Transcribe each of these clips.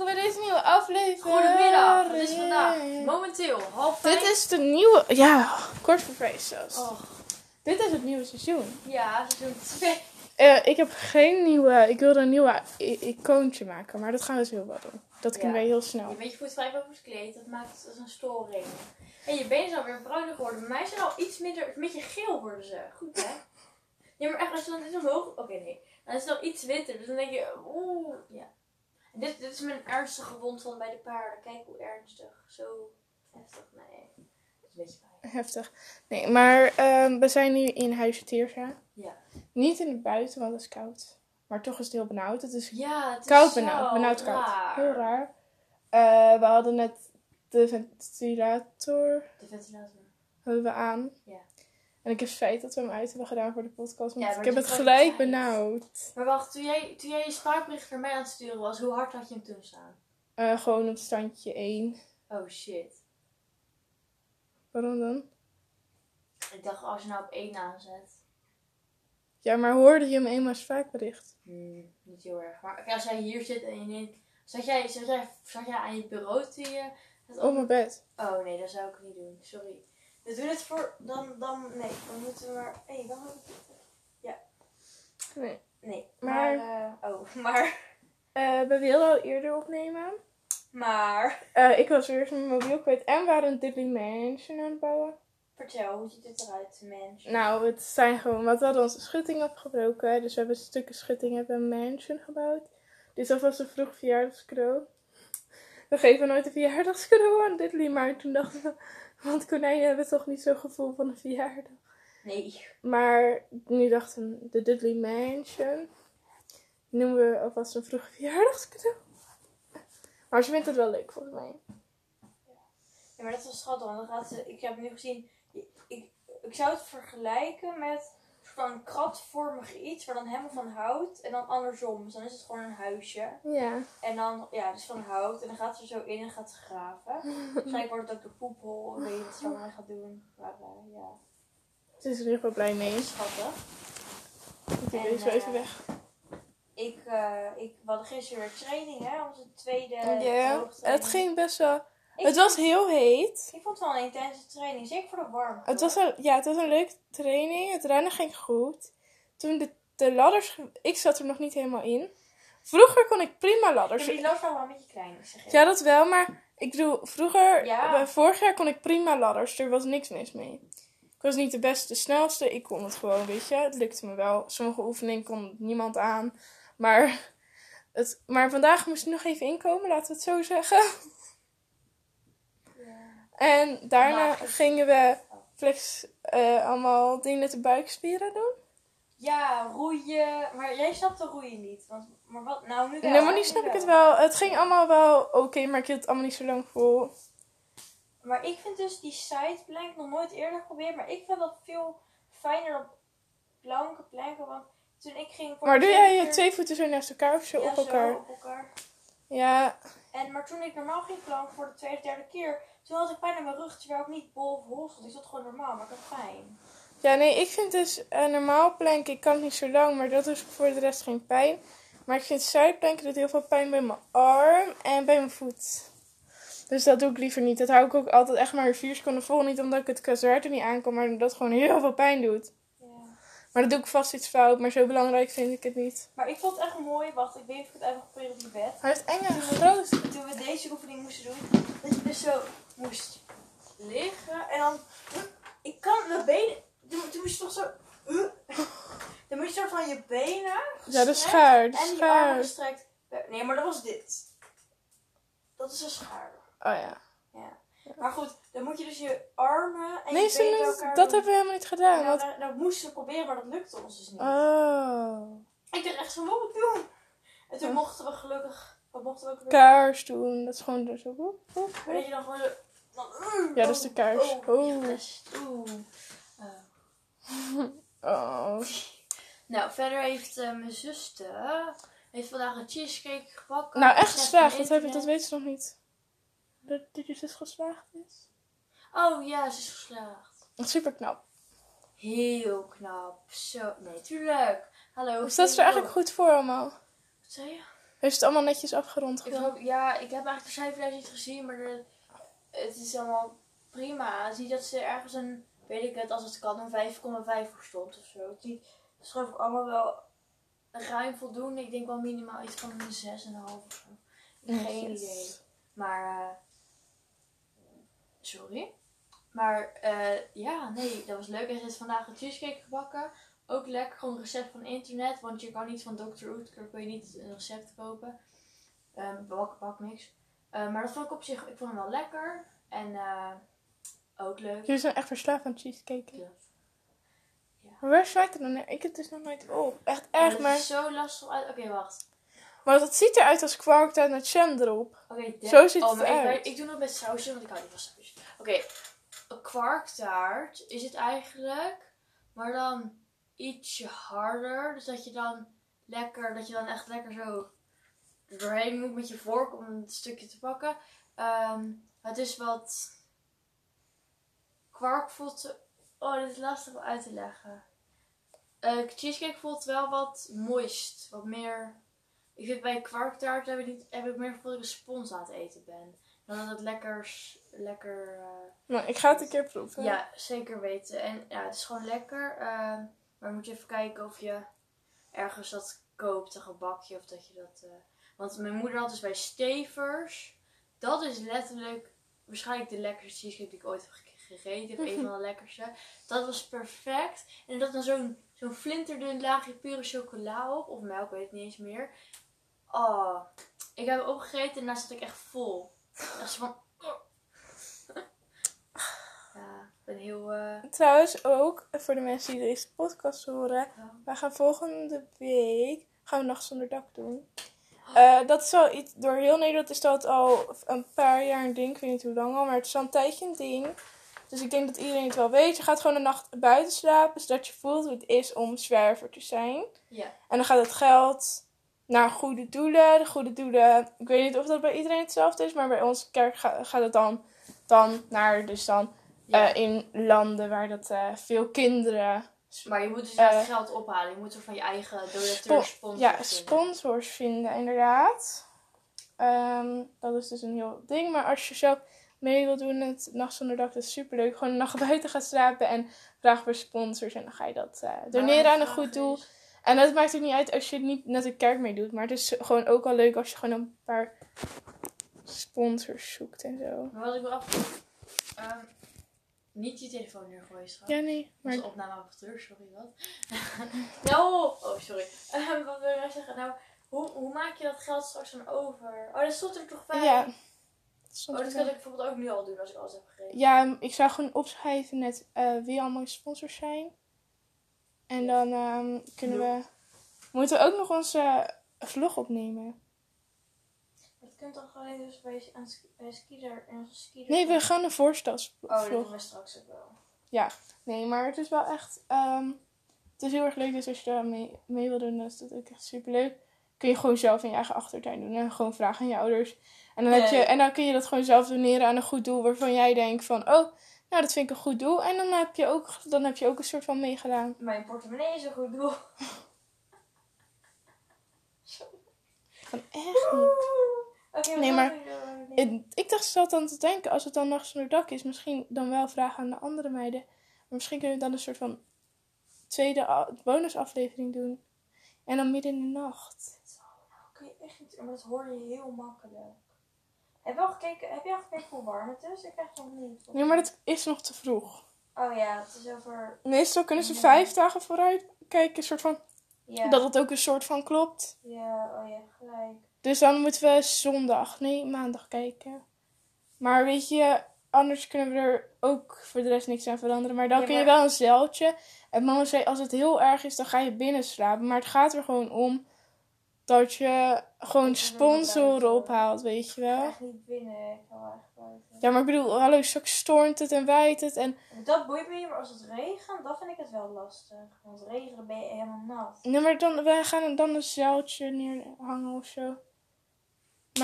welkom bij deze nieuwe aflevering. Goedemiddag, het is vandaag momenteel half Dit vijf. is de nieuwe, ja, kort voor zelfs. Oh, Dit is het nieuwe seizoen. ja, seizoen 2. Eh, ik heb geen nieuwe, ik wilde een nieuwe i- icoontje maken, maar dat gaan we dus heel wel doen. Dat kunnen Ja. wij heel Je snel. bent je voet vrij boven het kleed, dat maakt het als een storing. En je benen zijn alweer bruiner geworden. Bij mij zijn al iets minder, een beetje geel worden ze. Goed hè? Ja, maar echt, als je dan dit omhoog... Oké, nee. Dan is het al iets witter, dus dan denk je, oeh, ja. Dit, dit is mijn ernstige wond van bij de paarden. Kijk hoe ernstig. Zo heftig, nee. Dat is een beetje pijn. Heftig. Nee, maar ehm, we zijn nu in Huisje Teersa. Ja. Niet in het buiten, want het is koud. Maar toch is het heel benauwd. Het is Ja, het is koud benauwd. Benauwd koud. raar. Heel raar. Eh, we hadden net de ventilator De ventilator. hebben we aan. Ja. En ik heb spijt dat we hem uit hebben gedaan voor de podcast. Want Ja, ik heb het gelijk benauwd. Maar wacht, toen jij, toen jij je spraakbericht naar mij aan het sturen was, hoe hard had je hem toen staan? Eh, gewoon op standje 1. Oh shit. Waarom dan? Ik dacht, als je nou op één aanzet. Ja, maar hoorde je hem eenmaal spraakbericht? Hmm, niet heel erg. Maar als jij hier zit en je neemt... Zat jij, zat jij, zat jij aan je bureau toen je... Het Op mijn bed. Oh nee, dat zou ik niet doen. Sorry. Dus doe dit voor... Dan, dan... Nee, dan moeten we maar... Hé, hey, heb ik dit? Nee. Nee. Maar- Maar... eh, oh, maar... Eh, we wilden al eerder opnemen. Maar... Eh, ik was eerst mijn mobiel kwijt en we waren een Diddley Mansion aan het bouwen. Vertel, hoe ziet dit eruit, mens? Nou, het zijn gewoon, want we hadden onze schutting opgebroken. Dus we hebben stukken schutting, hebben een mansion gebouwd. Dus dat was een vroeg verjaardagscadeau. We geven nooit een verjaardagscadeau aan Diddley, maar toen dachten we, want konijnen hebben toch niet zo'n gevoel van een verjaardag. Nee. Maar nu dachten de Dudley Mansion noemen we alvast een vroeg verjaardagscadeau. Maar ze vindt het wel leuk volgens mij. Ja, maar dat is wel schattig, want dan gaat ze, ik heb nu gezien, ik, ik zou het vergelijken met van kratvormig iets, waar dan helemaal van hout en dan andersom. Dus dan is het gewoon een huisje. Ja. En dan, ja, dus van hout. En dan gaat ze er zo in en gaat ze graven. Waarschijnlijk wordt het ook de poephol, ik weet niet wat ze allemaal gaat doen. Maar ja, Ze is er heel veel blij mee. schattig. Ik doe deze wel even eh, weg. Ik, eh, ik, we hadden gisteren weer training, hè, onze tweede Ja, het ging best wel... Ik Het was heel heet. Ik vond het wel een intense training, zeker voor de warmte. Het was een, ja, het was een leuke training. Het rennen ging goed. Toen de, de ladders... Ik zat er nog niet helemaal in. Vroeger kon ik prima Ja, ladders. maar die loopt wel een beetje klein, ik zeg Ja, dat wel, maar ik bedoel, vroeger, Ja. eh, vorig jaar kon ik prima ladders. Er was niks mis mee. Ik was niet de beste, de snelste. Ik kon het gewoon, weet je. Het lukte me wel. Sommige oefeningen kon niemand aan. Maar, het, maar vandaag moest ik nog even inkomen, laten we het zo zeggen. En daarna gingen we flex, eh, allemaal dingen met de buikspieren doen. Ja, roeien. Maar jij snapt de roeien niet. Want, maar wat? Nou, nu wel. nee, maar nu snap ik het wel. Het ging allemaal wel oké, maar ik hield het allemaal niet zo lang vol. Maar ik vind dus die sideplank nog nooit eerder geprobeerd. Maar ik vind dat veel fijner dan planken, planken. Want toen ik ging voor Maar doe jij je twee voeten zo naast elkaar of zo ja, op elkaar? Zo, op elkaar. Ja, En, maar toen ik normaal ging planken voor de tweede, derde keer. Toen had ik pijn in mijn rug. Terwijl ik niet bol of hol stond. Ik zat gewoon normaal. Maar ik had pijn. Ja, nee, ik vind dus eh, normaal planken, ik kan het niet zo lang, maar dat is voor de rest geen pijn. Maar ik vind zijplanken doet heel veel pijn bij mijn arm en bij mijn voet. Dus dat doe ik liever niet. Dat hou ik ook altijd echt maar vier seconden vol. Niet omdat ik het kazard er niet aankom, maar omdat het gewoon heel veel pijn doet. Ja. Maar dat doe ik vast iets fout, maar zo belangrijk vind ik het niet. Maar ik vond het echt mooi. Wacht, ik weet niet of ik het even probeer op je bed. Hij heeft enge groot. toen we deze oefening moesten doen, dat je dus zo moest liggen en dan, ik kan mijn benen, toen, moest je toch zo, dan moet je soort van je benen Ja, de schaar, de en je armen gestrekt. Nee, maar dat was dit. Dat is een schaar. Oh ja. Maar goed, dan moet je dus je armen en Nee, je benen elkaar dat doen. hebben we helemaal niet gedaan. Ja, Want... dat, dat moesten we proberen, maar dat lukte ons dus niet. Oh. Ik dacht echt zo, wat moet ik doen? En toen mochten we gelukkig, wat mochten we ook? Kaars doen. Dat is gewoon zo. woep, Maar dat je dan gewoon zo, Ja, dat is de kaars. Oh, Oh. Eh. Oh. Nou, verder heeft eh, mijn zuster heeft vandaag een cheesecake gebakken. Nou, echt geslaagd. Dat, heb dat weet ze nog niet. Dat je zus geslaagd is. Oh ja, ze is geslaagd. Super knap. Heel knap. Zo, nee, tuurlijk. Hallo. Staat ze er eigenlijk goed voor allemaal? Wat zei je? Heeft het allemaal netjes afgerond Ik hoop, ja, ik heb eigenlijk de cijferlijst niet gezien, maar de, het is allemaal prima. Zie dat ze ergens een, weet ik het, als het kan, een 5,5 voor stond of zo. Geloof ik allemaal wel ruim voldoende. Ik denk wel minimaal iets van een 6,5 of zo. Geen idee. Maar, eh, sorry. Maar eh, ja, nee, dat was leuk. Er is vandaag een cheesecake gebakken. Ook lekker, gewoon een recept van internet. Want je kan niet van Dr. Oetker, kun je niet een recept kopen. Ehm bak, bakmix. Eh, maar dat vond ik op zich, ik vond hem wel lekker. En eh, ook leuk. Jullie zijn echt verslaafd aan cheesecake. Ja. Maar waar het dan naar? Ik heb het dus nog nooit op. Echt Maar erg, maar... is zo lastig uit. Oké, wacht. Maar dat ziet eruit als kwarktaart met jam erop. Oké, Zo ziet oh, het maar ik, doe het met sausje, want ik hou niet van sausje. Oké, een kwarktaart is het eigenlijk, maar dan ietsje harder. Dus dat je dan lekker, dat je dan echt lekker zo doorheen moet met je vork om een stukje te pakken. Ehm, het is wat kwark voelt. Oh, dit is lastig om uit te leggen. Eh, cheesecake voelt wel wat moist, wat meer. Ik vind bij kwarktaart heb ik, niet, heb ik meer gevoel dat ik een spons aan het eten ben. Dan dat het lekker, lekker eh, Maar ik ga het een keer proeven. ja, zeker weten. En ja, het is gewoon lekker. ehm, maar moet je even kijken of je ergens dat koopt, een gebakje, of dat je dat... Want mijn moeder had dus bij Stevers. Dat is letterlijk waarschijnlijk de lekkerste cheesecake die ik ooit heb ge- gegeten. Of een van de lekkerste. Dat was perfect. En dat dan zo'n zo'n flinterdun laagje pure chocola op. Of melk, weet ik niet eens meer. Oh, ik heb opgegeten en daar zat ik echt vol. Echt van... Ja, ik ben heel... eh, Trouwens ook, voor de mensen die deze podcast horen. Ja. Wij gaan volgende week, gaan we Nacht Zonder Dak doen. Eh, dat is al iets, door heel Nederland is dat al een paar jaar een ding. Ik weet niet hoe lang al, maar het is al een tijdje een ding. Dus ik denk dat iedereen het wel weet. Je gaat gewoon een nacht buiten slapen, zodat je voelt hoe het is om zwerver te zijn. Ja. En dan gaat het geld naar goede doelen. De goede doelen, ik weet niet of dat bij iedereen hetzelfde is, maar bij onze kerk ga- gaat het dan, dan naar, dus dan ja. eh, in landen waar dat eh, veel kinderen maar je moet dus eh, geld ophalen. Je moet er van je eigen donateur Spo- sponsor ja, sponsors vinden, inderdaad. Ehm, dat is dus een heel ding. Maar als je zelf mee wil doen, het Nacht Zonder Dak, dat is superleuk. Gewoon een nacht buiten gaan slapen en vraag voor sponsors. En dan ga je dat Maar doneren aan een goed doel. is- En dat maakt ook niet uit als je het niet net een kerk mee doet. Maar het is gewoon ook al leuk als je gewoon een paar sponsors zoekt en zo. Maar wat ik wil af... ehm, niet je telefoon neergooien straks. Ja, nee. Maar Onze opnameapparatuur, sorry wat. nou, oh sorry. Ehm, wat wil ik nou zeggen? Nou, hoe, hoe maak je dat geld straks dan over? Oh, dat stond er toch bij? ja. Oh, Soms dat kan ik bijvoorbeeld ook nu al doen als ik alles heb gegeven. Ja, ik zou gewoon opschrijven net eh, wie allemaal sponsors zijn. En dan ehm, kunnen we... Moeten we ook nog onze vlog opnemen? Kunt toch alleen dus bij, aan, ski- bij skier en skier. Nee, we gaan een voorstelvlog. Oh, dat doen we straks ook wel. Nee, maar het is wel echt... ehm, het is heel erg leuk, dus als je daar mee, mee wil doen, dan is dat ook echt super leuk. Kun je gewoon zelf in je eigen achtertuin doen en gewoon vragen aan je ouders. En dan, heb je, en dan kun je dat gewoon zelf doneren aan een goed doel waarvan jij denkt van... Oh, nou dat vind ik een goed doel. En dan heb je ook, dan heb je ook een soort van meegedaan. Mijn portemonnee is een goed doel. Van echt niet. Nee, maar-? Ik, ik dacht zat dan te denken, als het dan nachts zonder dak is, misschien dan wel vragen aan de andere meiden. Maar misschien kunnen we dan een soort van tweede bonusaflevering doen. En dan midden in de nacht. Dat kun je echt niet, maar dat hoor je heel makkelijk. Heb je al gekeken, heb je al gekeken hoe warm het is? Ik echt nog niet. Nee, maar dat is nog te vroeg. Oh ja, het is over... Meestal kunnen ze vijf dagen vooruit kijken, soort van, Ja, dat het ook een soort van klopt. ja oh ja, gelijk. Dus dan moeten we zondag, nee, maandag kijken. Maar weet je, anders kunnen we er ook voor de rest niks aan veranderen. Maar dan Ja, kun je maar- wel een zeiltje. En mama zei, als het heel erg is, dan ga je binnen slapen. Maar het gaat er gewoon om dat je gewoon sponsoren ophaalt, weet je wel. Echt niet binnen, ik wil echt buiten. Ja, maar ik bedoel, hallo, straks stormt het en waait het. En Dat boeit me niet, maar als het regent, dan vind ik het wel lastig. Want regenen ben je helemaal nat. nee, maar dan, wij gaan dan een zeiltje neerhangen of zo.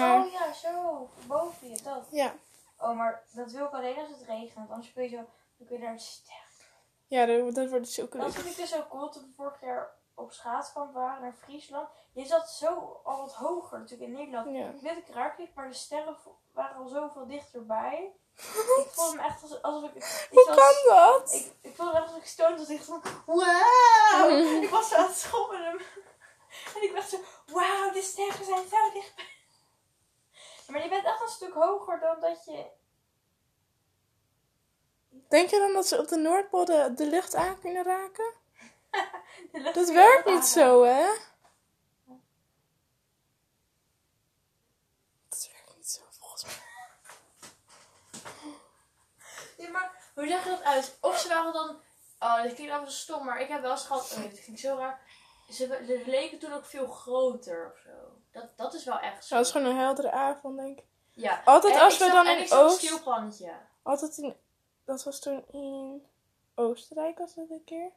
Maar, Oh ja, zo, boven je, dat. ja. Oh, maar dat wil ik alleen als het regent, want anders kun je zo, dan kun je daar sterk. Ja, dat, dat wordt dus ook Dat vind ik dus zo cool. Toen vorig jaar op schaatskamp waren naar Friesland. Je zat zo al wat hoger natuurlijk in Nederland. Ja. Ik weet dat ik raar kreeg, maar de sterren waren al zoveel dichterbij. ik voelde me echt als, alsof ik... iets Hoe was- kan dat? Ik, ik voelde me echt alsof ik stoomde. Dat ik van, wow! ik was zo aan het schommelen. En ik dacht zo, wauw, de sterren zijn zo dichtbij. Maar je bent echt een stuk hoger dan dat je... Denk je dan dat ze op de Noordpool de, de lucht aan kunnen raken? Dat werkt niet zo, hè? Dat werkt niet zo, volgens mij. Ja, maar hoe zag je dat uit? Of ze waren dan... Oh, dit klinkt allemaal zo stom, maar ik heb wel eens gehad... Oh dit klinkt zo raar. Ze, leken toen ook veel groter of zo. Dat, dat is wel echt zo. Dat is gewoon een heldere avond, denk ik. Ja. Altijd En als we zag- dan in Oost... Altijd in... Dat was toen in Oostenrijk, was dat een keer.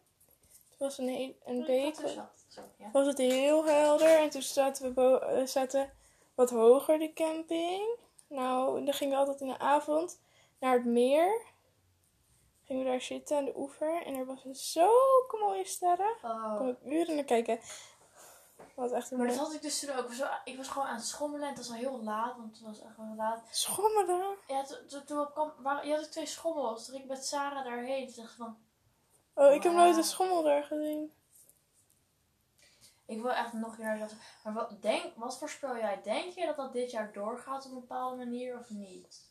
Het was een, een week. Is dat. Zo, ja. was het heel helder. En toen zaten we bo- eh, zaten wat hoger de camping. Nou, dan gingen we altijd in de avond naar het meer. Gingen we daar zitten aan de oever. En er was zulke mooie sterren. Daar kon Oh. ik uren naar kijken. Dat was echt een Maar dat had ik dus toen ook. Ik was, zo- ik was gewoon aan het schommelen en het was al heel laat, want het was echt wel laat. Schommelen. Ja, toen- toen we kwam, waren, je had ook twee schommels. Toen ging ik met Sarah daarheen. Toen dacht van, Oh, ik heb nooit een schommel daar gezien. ik wil echt nog een jaar dat. Maar wat, denk, wat voorspel jij? Denk je dat dat dit jaar doorgaat op een bepaalde manier of niet?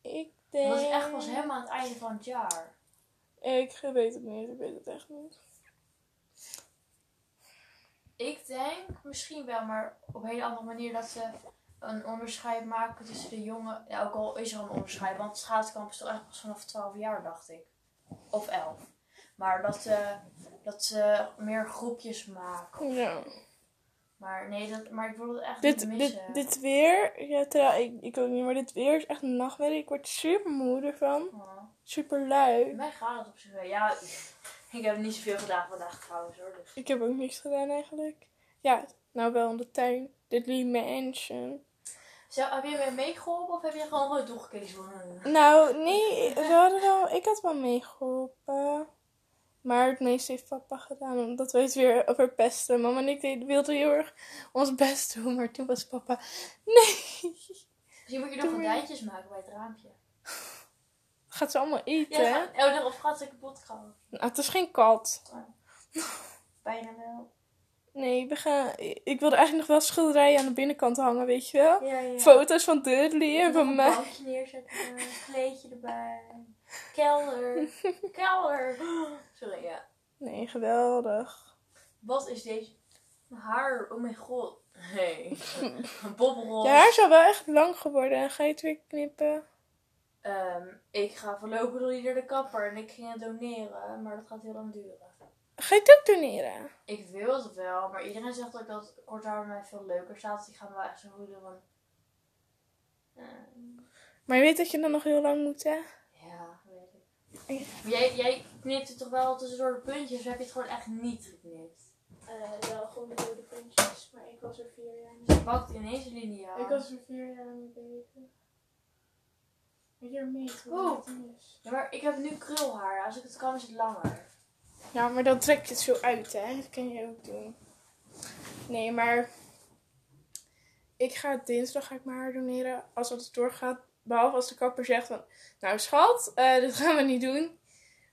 Ik denk... dat is echt pas helemaal aan het einde van het jaar. Ik weet het niet. Ik weet het echt niet. Ik denk misschien wel, maar op een hele andere manier dat ze een onderscheid maken tussen de jongen. Ja, ook al is er een onderscheid, want schaatskamp is toch echt pas vanaf 12 jaar, dacht ik. Of 11. Maar dat, ze dat ze meer groepjes maken. Ja. Maar nee, dat, maar ik wil het echt Dit, niet dit, missen. dit weer... Ja, terwijl, ik, ik ook niet, maar dit weer is echt een nachtmerrie. Ik word super moe ervan. Oh, Super lui. mij gaat het op zich wel. Ja, ik heb niet zoveel gedaan vandaag trouwens hoor. Dus. Ik heb ook niks gedaan eigenlijk. Ja, nou wel in de tuin. Dit Lee Mansion. Zo, heb je weer meegeholpen of heb je gewoon gewoon toegekeken? Nou, nee, we hadden wel, ik had wel meegeholpen. Maar het meeste heeft papa gedaan, omdat we het weer verpesten. Mama en ik wilden heel erg ons best doen, maar toen was papa, nee. Misschien moet je nog gordijntjes maken bij het raampje. Gaat ze allemaal eten, Ja, oh, of gaat ze kapot gaan? Nou, het is geen kat. Bijna wel. Nee, we gaan, ik wilde eigenlijk nog wel schilderijen aan de binnenkant hangen, weet je wel? Ja, ja. Foto's van Dudley en van een mij. bankje neerzetten, een kleedje erbij. Kelder. Kelder. Sorry, ja. Nee, geweldig. Wat is deze haar? Oh mijn god. Nee. Een bobbelrol. Je haar is al wel echt lang geworden. Ga je het weer knippen? Ehm, ik ga voorlopig niet naar de kapper en ik ging het doneren, maar dat gaat heel lang duren. Ga je het ook doneren? Ik wil het wel, maar iedereen zegt ook dat kort haar mij veel leuker staat. Dus ik ga me wel echt zo goed doen. van, ehm, Maar je weet dat je dan nog heel lang moet, hè? ja, weet ik. Maar jij, jij knipt het toch wel tussendoor de puntjes, of heb je het gewoon echt niet geknipt? wel gewoon de rode puntjes. Maar ik was er vier jaar Je pakt ineens een lineaal. Ik was er vier jaar mee bezig. Hier het. Ja, maar ik heb nu krulhaar. Als ik het kan is het langer. Ja, maar dan trek je het zo uit, hè? Dat kan je ook doen. Nee, maar... Ik ga dinsdag ga ik mijn haar doneren. Als dat doorgaat. Behalve als de kapper zegt van... Nou schat, eh dat gaan we niet doen.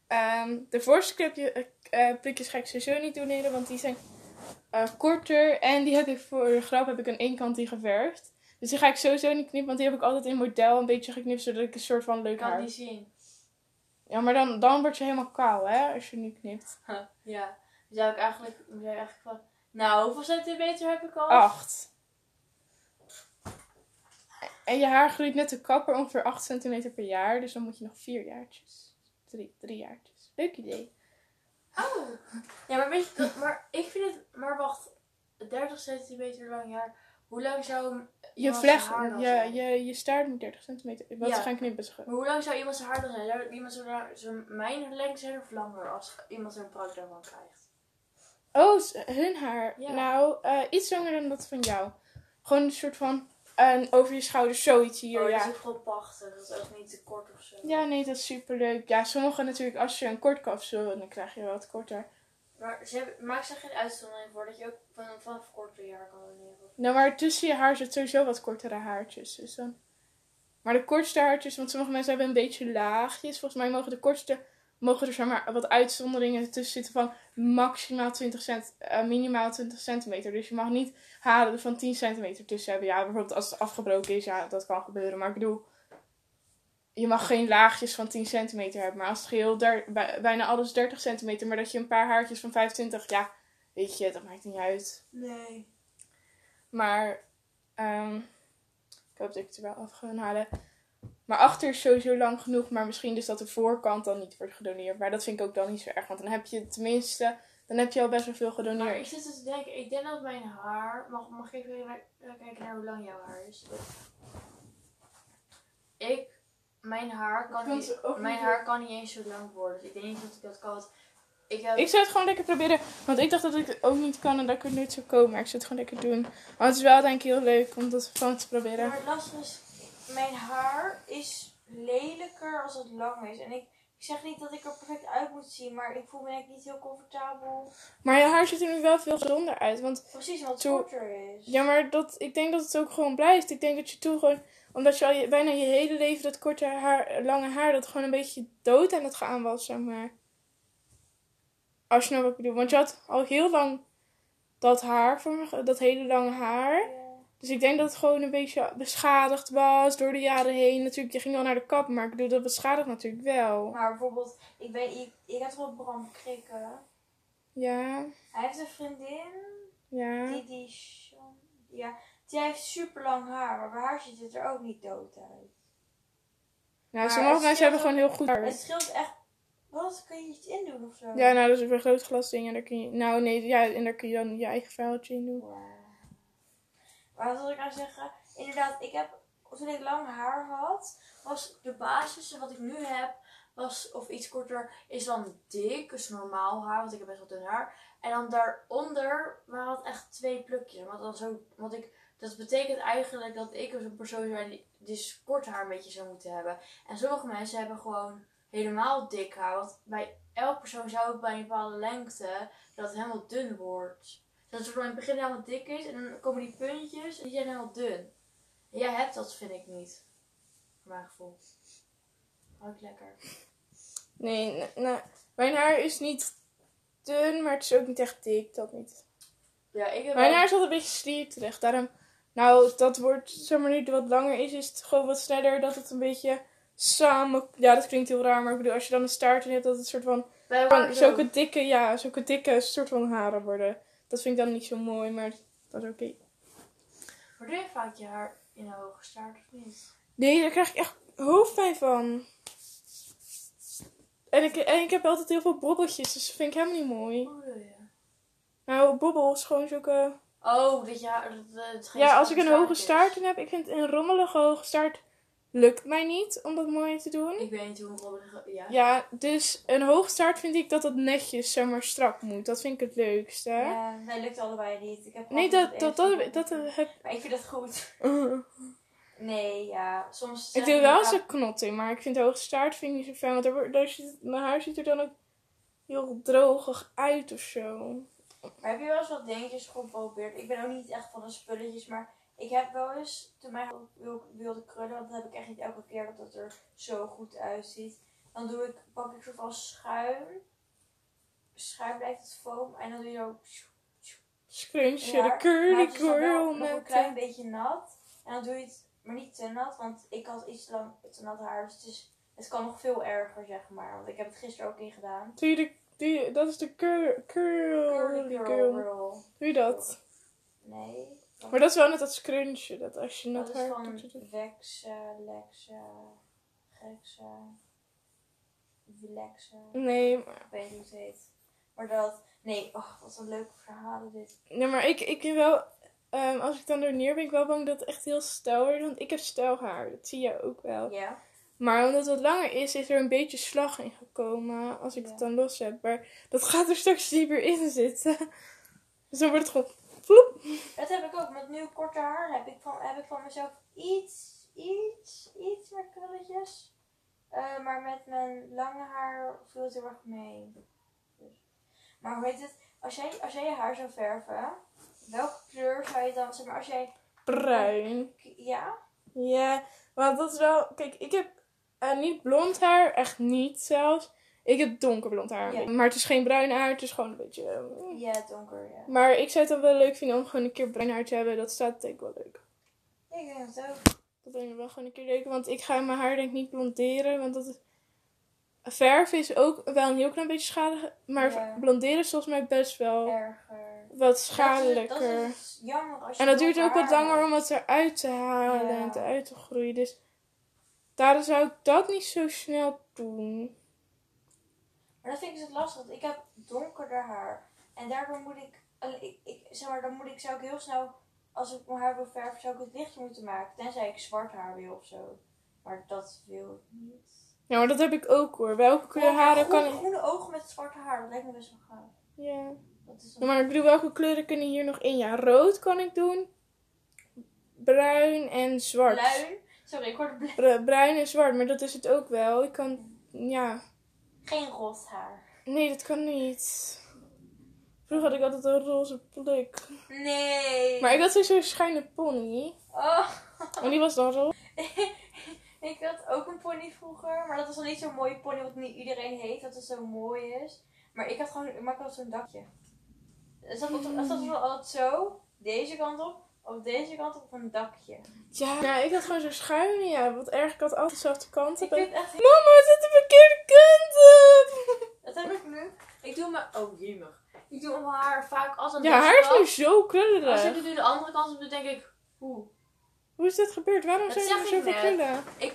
Ehm, de voorste clipje, prikjes ga ik sowieso niet doneren. Want die zijn korter. En die heb ik voor de grap heb ik aan één kant die geverfd. Dus die ga ik sowieso niet knippen. Want die heb ik altijd in model een beetje geknipt. Zodat ik een soort van leuk Ik kan haar... het niet zien. Ja, maar dan, dan word je helemaal kaal, hè? Als je nu knipt. ja. Dan zou ik eigenlijk, zou eigenlijk van... Nou, hoeveel centimeter heb ik al? Acht. En je haar groeit net de kapper ongeveer 8 centimeter per jaar. Dus dan moet je nog vier jaartjes. Drie, drie jaartjes. Leuk idee. Oh. Ja, maar weet je, dat, maar ik vind het, maar wacht, 30 centimeter lang jaar, hoe lang zou Je zijn vlecht, haar dan je, zijn? je, je staart moet 30 centimeter. Wat Ja. gaan knippen. ze- Maar hoe lang zou iemand zijn haar dan zijn? Zou iemand zo, zo mijn lengte zijn of langer als iemand zo'n pruik daarvan krijgt? Oh, hun haar. Ja. Nou, eh, iets langer dan dat van jou. Gewoon een soort van over je schouders zoiets hier. oh, ja. dat is gewoon pachten, dat is ook niet te kort of zo. ja, nee, dat is super leuk. Ja, sommigen natuurlijk, als je een kort kapsel, dan krijg je wat korter. Maar ze maak ze geen uitzondering voor dat je ook van, vanaf korter jaar kan doneren. Nou, maar tussen je haar zit sowieso wat kortere haartjes. Dus dan... Maar de kortste haartjes, want sommige mensen hebben een beetje laagjes. Volgens mij mogen de kortste, mogen er zeg maar wat uitzonderingen tussen zitten van maximaal 20 cent, eh, minimaal 20 centimeter. Dus je mag niet haren van 10 centimeter tussen hebben. Ja, bijvoorbeeld als het afgebroken is, ja, dat kan gebeuren. Maar ik bedoel, je mag geen laagjes van 10 centimeter hebben. Maar als het geheel der, bij- bijna alles 30 centimeter, maar dat je een paar haartjes van 25, ja, weet je, dat maakt niet uit. Nee. Maar ehm, ik hoop dat ik het er wel af ga halen. Maar achter is sowieso lang genoeg. Maar misschien dus dat de voorkant dan niet wordt gedoneerd. Maar dat vind ik ook dan niet zo erg. Want dan heb je tenminste, dan heb je al best wel veel Maar ik gedoneerd. zit dus te denken, ik denk dat mijn haar. Mag, mag ik even kijken naar hoe lang jouw haar is? Ik, mijn haar kan, Kan niet, mijn niet- haar kan niet eens zo lang worden. Dus ik denk niet dat ik dat kan. want Ik heb, Ik zou het gewoon lekker proberen. Want ik dacht dat ik het ook niet kan en dat ik het nooit zou komen. Maar ik zou het gewoon lekker doen. Maar het is wel denk ik heel leuk om dat gewoon te proberen. Maar het lastige is, mijn haar is lelijker als het lang is. En ik, ik zeg niet dat ik er perfect uit moet zien, maar ik voel me ik niet heel comfortabel. Maar je haar ziet er nu wel veel gezonder uit. Want Precies, omdat het korter is. Ja, maar dat, ik denk dat het ook gewoon blijft. Ik denk dat je toen gewoon, omdat je al je, bijna je hele leven dat korte haar, lange haar, dat gewoon een beetje dood aan het gaan was, zeg maar. Als je nou wat ik bedoel. Want je had al heel lang dat haar, dat hele lange haar. Ja. Dus ik denk dat het gewoon een beetje beschadigd was door de jaren heen. Natuurlijk, je ging wel naar de kap, maar ik bedoel, dat beschadigt natuurlijk wel. Maar bijvoorbeeld, ik weet, ik, ik heb wel Bram Krikken. Ja, Hij heeft een vriendin, ja. die, die, ja, die heeft super lang haar, maar bij haar ziet het er ook niet dood uit. Nou, sommige mensen hebben gewoon heel goed haar. Het scheelt echt, wat, kun je iets in doen of zo? Ja, nou, dat is een vergrootglas en daar kun je... Nou, nee, ja, en daar kun je dan je eigen vuiltje in doen. Wauw. Maar wat wil ik nou zeggen? Inderdaad, ik heb, toen ik lang haar had, was de basis wat ik nu heb, was, of iets korter, is dan dik, dus normaal haar, want ik heb best wel dun haar. En dan daaronder waren het echt twee plukjes. Want, dan zo, want ik, dat betekent eigenlijk dat ik als een persoon ben die dus kort haar een beetje zou moeten hebben. En sommige mensen hebben gewoon helemaal dik haar. Want bij elk persoon zou ook bij een bepaalde lengte dat het helemaal dun wordt. Dat het in het begin helemaal dik is en dan komen die puntjes en die zijn helemaal dun. En jij hebt dat, vind ik niet. Voor mijn gevoel. Ruikt lekker. Nee, nee, nee. mijn haar is niet dun, maar het is ook niet echt dik, dat niet. Ja, ik heb Mijn haar is altijd een beetje slierterig, daarom... Nou, dat wordt, zeg maar, nu het wat langer is, is het gewoon wat sneller dat het een beetje samen... Ja, dat klinkt heel raar, maar ik bedoel, als je dan een staart in hebt, dat het soort van... Van zulke dikke, ja, zulke dikke soort van haren worden. Dat vind ik dan niet zo mooi, maar dat is oké. Maar doe je vaak je haar in een hoge staart of niet? Nee, daar krijg ik echt hoofdpijn van. En ik, en ik heb altijd heel veel bobbeltjes, dus dat vind ik helemaal niet mooi. Doe je? Nou, bobbels, gewoon zulke... Oh, dat haar... Dat, dat geen Ja, als ik een hoge staart in heb, ik vind een rommelige hoge staart lukt mij niet om dat mooi te doen. Ik weet niet hoe een robbelige... Ja. Ja, dus een hoge staart vind ik dat dat netjes, zeg maar, strak moet. Dat vind ik het leukste. Ja, nee, lukt allebei niet. Ik heb Nee, dat, dat, dat, dat heb Maar ik vind dat goed. Nee, ja. Soms... Ik doe wel we- eens een knot in, maar ik vind de hoge staart vind ik niet zo fijn. Want daar, wordt- daar ziet, mijn haar ziet er dan ook heel drogig uit of zo. Maar heb je wel eens wat dingetjes geprobeerd? Ik ben ook niet echt van de spulletjes, maar ik heb wel eens, toen mij wil, wilde krullen, want dat heb ik echt niet elke keer dat het er zo goed uitziet. Dan doe ik, pak ik soort van schuim. Schuim blijft het foam en dan doe je zo... Scrunchje, Ja, de curly girl nog een klein beetje nat. En dan doe je het, maar niet te nat, want ik had iets te lang te nat haar. Dus het, is, het kan nog veel erger, zeg maar. Want ik heb het gisteren ook ingedaan. Doe je de, je, dat is de cur, curly girl. girl. Doe je dat? Nee. Maar dat is wel net dat scrunchje, dat als je Dat is haar... van doet, doet- Vexa, Lexa, Gexa. Nee, maar, Ik weet niet hoe het heet. Maar dat, nee, oh, wat een leuke verhalen dit. nee, maar ik, ik ben wel... ehm, als ik dan er neer ben, ik wel bang dat het echt heel stijl wordt. Want ik heb stijl haar, dat zie je ook wel. Ja. Maar omdat het langer is, is er een beetje slag in gekomen. Als ik Ja. het dan los heb. Maar dat gaat er straks niet meer in zitten. Dus dan wordt het gewoon... Vloep. Dat heb ik ook. Met nu korte haar heb ik van, heb ik van mezelf iets, iets, iets meer krulletjes. Eh, maar met mijn lange haar viel het heel erg mee. Dus. Maar hoe heet het? Als jij, als jij je haar zou verven, welke kleur zou je dan, zeg maar, als jij, Bruin. ja? Ja, want dat is wel... Kijk, ik heb eh, niet blond haar. Echt niet zelfs. Ik heb donkerblond haar. Ja. Maar het is geen bruin haar. Het is gewoon een beetje... eh, Ja, donker, ja. Maar ik zou het dan wel leuk vinden om gewoon een keer bruin haar te hebben. Dat staat denk ik wel leuk. Ik denk het ook. Dat denk ik wel gewoon een keer leuk. Want ik ga mijn haar denk ik niet blonderen. Want dat is... Verven is ook wel een heel klein beetje schadelijk. Maar Ja. blonderen is volgens mij best wel Erger. wat schadelijker. Dat is, dat is jammer als je En dat duurt ook wat langer om het eruit te halen en te uit te groeien. Dus daarom zou ik dat niet zo snel doen. Maar dat vind ik dus het lastig. want Ik heb donkerder haar. En daardoor moet ik, ik, ik, zeg maar, dan moet ik, zou ik heel snel, als ik mijn haar wil verven, zou ik het lichter moeten maken. Tenzij ik zwart haar wil of zo. Maar dat wil ik niet. Ja, maar dat heb ik ook hoor. Welke kleur haren kan ik... Groene ogen met zwarte haar, dat lijkt me best wel gaaf. Ja. Dat is Ja, maar ik bedoel, welke kleuren kunnen hier nog in? Ja, rood kan ik doen. Bruin en zwart. Bruin. Sorry, ik hoorde bl- Bru- Bruin en zwart, maar dat is het ook wel. Ik kan... Ja. geen roze haar. Nee, dat kan niet. Vroeger had ik altijd een roze pluk. Nee. Maar ik had sowieso een schuine pony. Oh. En die was dan roze. ik had ook een pony vroeger, maar dat was dan niet zo'n mooie pony wat niet iedereen heeft, dat het zo mooi is. Maar ik had gewoon, maar ik had zo'n dakje. Dus dat, dat was altijd zo, deze kant op, of deze kant op, op een dakje. Ja, ja, ik had gewoon zo'n schuine, ja. Wat erg, ik had altijd dezelfde kant Ik op. vind echt, Mama, het zit de verkeerde kant op! dat heb ik nu. Ik doe mijn, oh jemig. Ik doe mijn haar vaak als een Ja, haar is nu zo Als ik het nu de andere kant op doe, denk ik, oeh. Hoe is dit gebeurd? Waarom Dat zijn er zoveel krullen? Ik,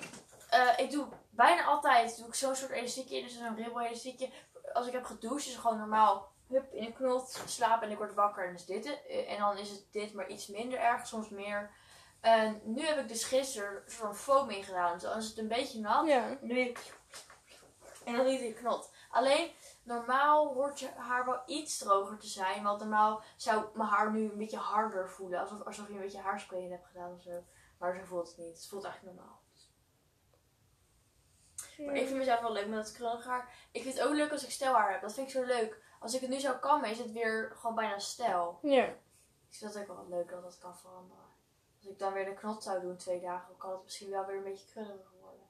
eh, ik doe bijna altijd doe ik zo'n soort elastiekje in, dus zo'n ribbel elastiekje. Als ik heb gedoucht, is het gewoon normaal hup in een knot slapen en ik word wakker en is dit. Eh, En dan is het dit, maar iets minder erg, soms meer. En nu heb ik dus gisteren van foam ingedaan. Dus dan is het een beetje nat. Ja. En dan En niet in knot. Alleen, normaal hoort je haar wel iets droger te zijn. Want normaal zou mijn haar nu een beetje harder voelen. Alsof, alsof je een beetje haarspray in hebt gedaan of zo. Maar zo voelt het niet. Het voelt eigenlijk normaal. Maar ik vind mezelf wel leuk met dat krullig haar. Ik vind het ook leuk als ik stijlhaar heb. Dat vind ik zo leuk. Als ik het nu zou kammen, is het weer gewoon bijna stijl. Ja. Ik vind dat ook wel leuk dat dat kan veranderen. Als ik dan weer een knot zou doen twee dagen, dan kan het misschien wel weer een beetje krulliger worden.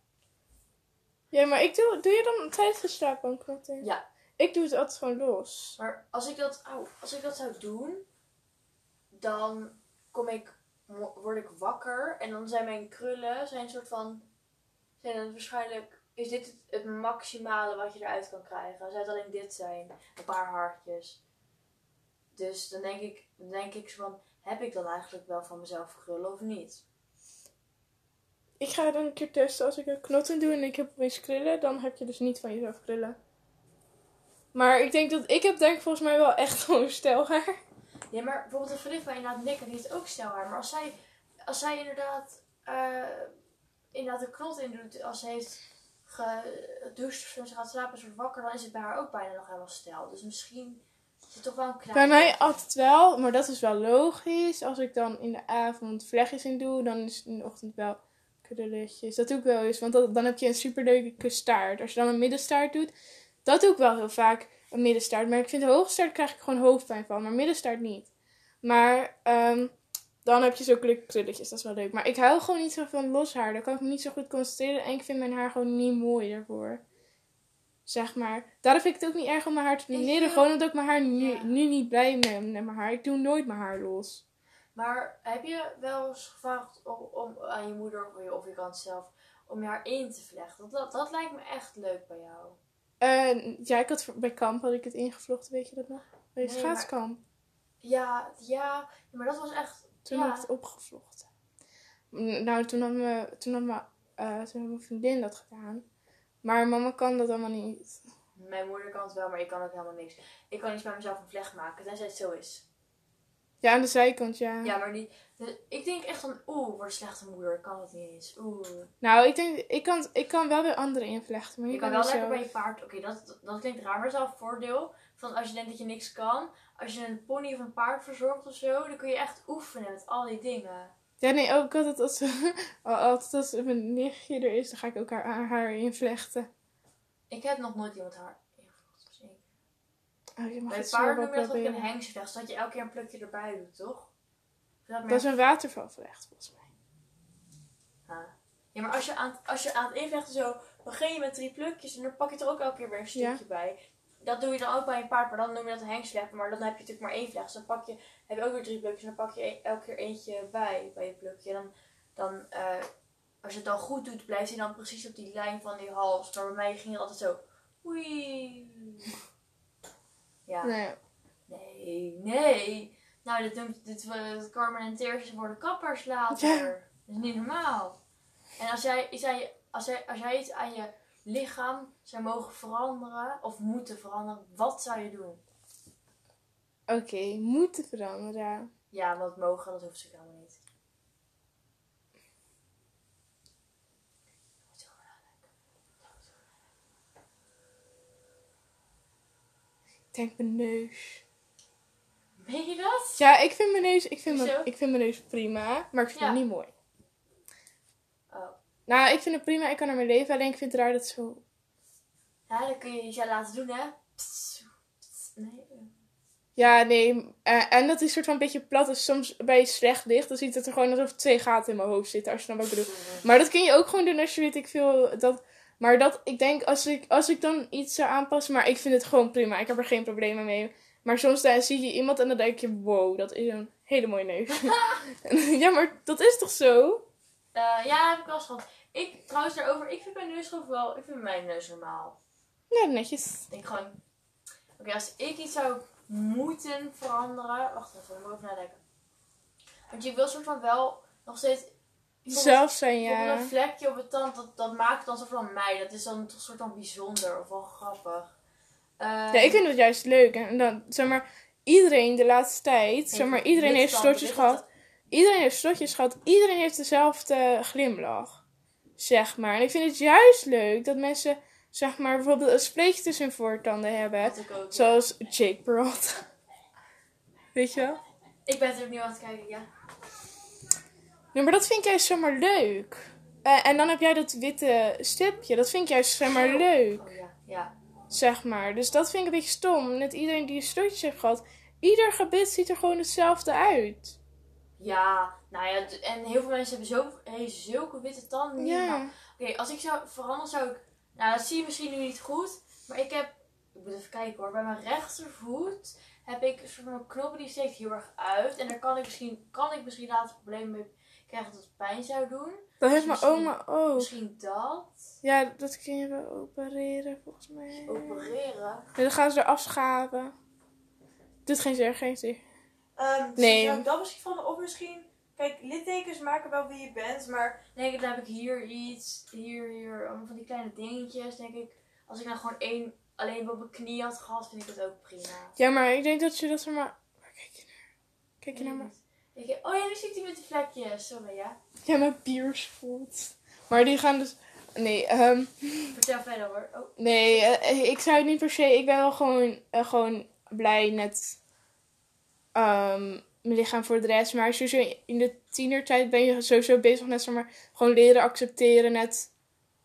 Ja, maar ik doe, doe je dan tijdens de slaapbank knotten? Ja. Ik doe het altijd gewoon los. Maar als ik dat, au, als ik dat zou doen, dan kom ik, word ik wakker en dan zijn mijn krullen zijn een soort van, zijn het waarschijnlijk, is dit het, maximale wat je eruit kan krijgen. Zou het alleen dit zijn, een paar haartjes. Dus dan denk ik, dan denk ik zo van, heb ik dan eigenlijk wel van mezelf krullen of niet? Ik ga dan een keer testen als ik een knotten doe en ik heb opeens krullen. Dan heb je dus niet van jezelf krullen. Maar ik denk dat ik heb denk ik volgens mij wel echt gewoon stijlhaar. Ja, maar bijvoorbeeld een vriendin van inderdaad Nick, die heeft ook stijlhaar. Maar als zij, als zij inderdaad, eh, inderdaad een knot in doet, als ze heeft gedoucht of zo, ze gaat slapen wordt wakker, dan is het bij haar ook bijna nog helemaal stijl. Dus misschien is het toch wel een klein... Bij mij altijd wel, maar dat is wel logisch. Als ik dan in de avond vlechtjes in doe, dan is het in de ochtend wel krulletjes. Dat doe ik wel eens, want dat- dan heb je een superleuke staart. Als je dan een middenstaart doet, dat doe ik wel heel vaak, een middenstaart. Maar ik vind de hoogstaart krijg ik gewoon hoofdpijn van, maar middenstaart niet. Maar ehm, dan heb je zulke leuke krulletjes, dat is wel leuk. Maar ik hou gewoon niet zo van los haar, daar kan ik me niet zo goed concentreren. En ik vind mijn haar gewoon niet mooi daarvoor. Zeg maar. Daarom vind ik het ook niet erg om mijn haar te blonderen. wil- Gewoon omdat ik mijn haar nu, Ja. nu niet blij ben met mijn haar. Ik doe nooit mijn haar los. Maar heb je wel eens gevraagd om, om aan je moeder of je, of je kant zelf om je haar in te vlechten? Dat, dat lijkt me echt leuk bij jou. Eh, ja, ik had bij kamp had ik het ingevlochten, weet je dat nog? Bij Nee, schaatskamp. Ja, ja, maar dat was echt... Toen ja. had ik het opgevlochten. Nou, toen had, me, toen, had me, eh, toen had mijn vriendin dat gedaan. Maar mama kan dat allemaal niet. Mijn moeder kan het wel, maar ik kan ook helemaal niks. Ik kan niet bij mezelf een vlecht maken, tenzij het zo is. Ja, aan de zijkant, ja. Ja, maar niet. dus ik denk echt van, oeh, word een slechte moeder. Ik kan het niet eens. Oeh. Nou, ik denk, ik kan, ik kan wel bij anderen invlechten, maar Je niet kan wel lekker bij je paard. Oké, dat, dat klinkt raar, maar dat is wel een voordeel. Van als je denkt dat je niks kan. Als je een pony of een paard verzorgt of zo, dan kun je echt oefenen met al die dingen. Ja, nee, ook altijd als, altijd als mijn nichtje er is, dan ga ik ook haar, haar, invlechten. Ik heb nog nooit iemand haar ingevlochten, zeker. Oh, je mag Bij het paarden noem je dat ook een hengstweg, zodat je elke keer een plukje erbij doet, toch? Dat is een watervalvlecht, volgens mij. Ah. Ja, maar als je, aan, als je aan het invlechten zo, begin je met drie plukjes en dan pak je er ook elke keer weer een Ja. stukje bij. Dat doe je dan ook bij een paard, maar dan noem je dat een hengstweg. Maar dan heb je natuurlijk maar één vlecht. Dus dan pak je, heb je ook weer drie plukjes en dan pak je e- elke keer eentje bij, bij je plukje. Dan, dan eh, als je het dan goed doet, blijft hij dan precies op die lijn van die hals. Maar bij mij ging het altijd zo, oei. Ja. Ja. Nee, nee. Nou, dit, noemt, dit, dit permanenteert voor de kappers later. Ja. Dat is niet normaal. En als jij, aan je, als, jij, als jij iets aan je lichaam zou mogen veranderen, of moeten veranderen, wat zou je doen? Oké, moeten veranderen. Ja, wat mogen, dat hoeft ze helemaal niet. Ik denk mijn neus. Meen je dat? Ja, ik vind mijn neus, ik vind mijn, ik vind mijn neus prima, maar ik vind Ja. hem niet mooi. Nou, ik vind het prima, ik kan er mee leven, alleen ik vind het raar dat zo... Ja, dan kun je je laten doen, hè? Pss, pss, Nee. Ja, nee, eh, en dat is soort van een beetje plat, dus soms bij je slecht ligt, dan ziet het er gewoon alsof twee gaten in mijn hoofd zitten, als je dan wat ik bedoel. Maar dat kun je ook gewoon doen als je weet ik veel, dat... Maar dat, ik denk, als ik, als ik dan iets zou aanpassen, maar ik vind het gewoon prima, ik heb er geen problemen mee. Maar soms dan zie je iemand en dan denk je, wow, dat is een hele mooie neus. ja, maar dat is toch zo? Eh, ja, heb ik wel eens gehad. Ik, trouwens daarover, ik vind mijn neus gewoon wel, ik vind mijn neus normaal. Ja, netjes. Ik denk gewoon, oké, als ik iets zou moeten veranderen, wacht even, ik moet even nadenken. Want je wil soort van wel nog steeds, Zelf zijn, ja. een vlekje op het tand, dat, dat maakt dan soort van mij. Dat is dan toch soort van bijzonder of wel grappig. Eh, Ja, ik vind het juist leuk. En dan, zeg maar, iedereen de laatste tijd, zeg maar, iedereen heeft slotjes gehad. Iedereen heeft slotjes gehad. Iedereen heeft dezelfde glimlach. Zeg maar. En ik vind het juist leuk dat mensen, zeg maar, bijvoorbeeld een spleetje tussen hun voortanden hebben. Ook. Zoals Jake Peralta. Weet je wel? Ik ben er nu aan het kijken, ja. Nee, maar dat vind ik juist zomaar leuk. Eh, en dan heb jij dat witte stipje. Dat vind ik juist zomaar Geel. leuk. Oh ja, ja. Zeg maar. Dus dat vind ik een beetje stom. Net iedereen die een slotjes heeft gehad. Ieder gebit ziet er gewoon hetzelfde uit. Ja, nou ja, en heel veel mensen hebben zo, hey, zulke witte tanden. Ja. Oké, als ik zou veranderen, zou ik. Nou, dat zie je misschien nu niet goed. Maar ik heb. Ik moet even kijken hoor. Bij mijn rechtervoet heb ik een soort van knoppen die steekt heel erg uit. En daar kan ik misschien, kan ik misschien later problemen mee krijgen dat het pijn zou doen. Dat heeft mijn oma ook. Misschien dat. Ja, dat kun je wel opereren volgens mij. Opereren. En dan gaan ze er afschaven. Doet geen zeer, geen zeer. Ehm, Nee. Zou ik dat misschien van, of misschien. Kijk, littekens maken wel wie je bent, maar denk ik, dan heb ik hier iets, hier, hier, allemaal van die kleine dingetjes, denk ik. Als ik nou gewoon één, alleen op mijn knie had gehad, vind ik het ook prima. Ja, maar ik denk dat je dat er maar... Waar kijk je naar? Kijk je naar me? Oh ja, nu ziet hij met die vlekjes. Sorry, ja. Ja, mijn biers voelt. Maar die gaan dus... Nee, ehm... Vertel verder hoor. Oh, Nee, eh, ik zou het niet per se. Ik ben wel gewoon, eh, gewoon blij met ehm, mijn lichaam voor de rest. Maar sowieso in de tienertijd ben je sowieso bezig met zeg maar, gewoon leren accepteren net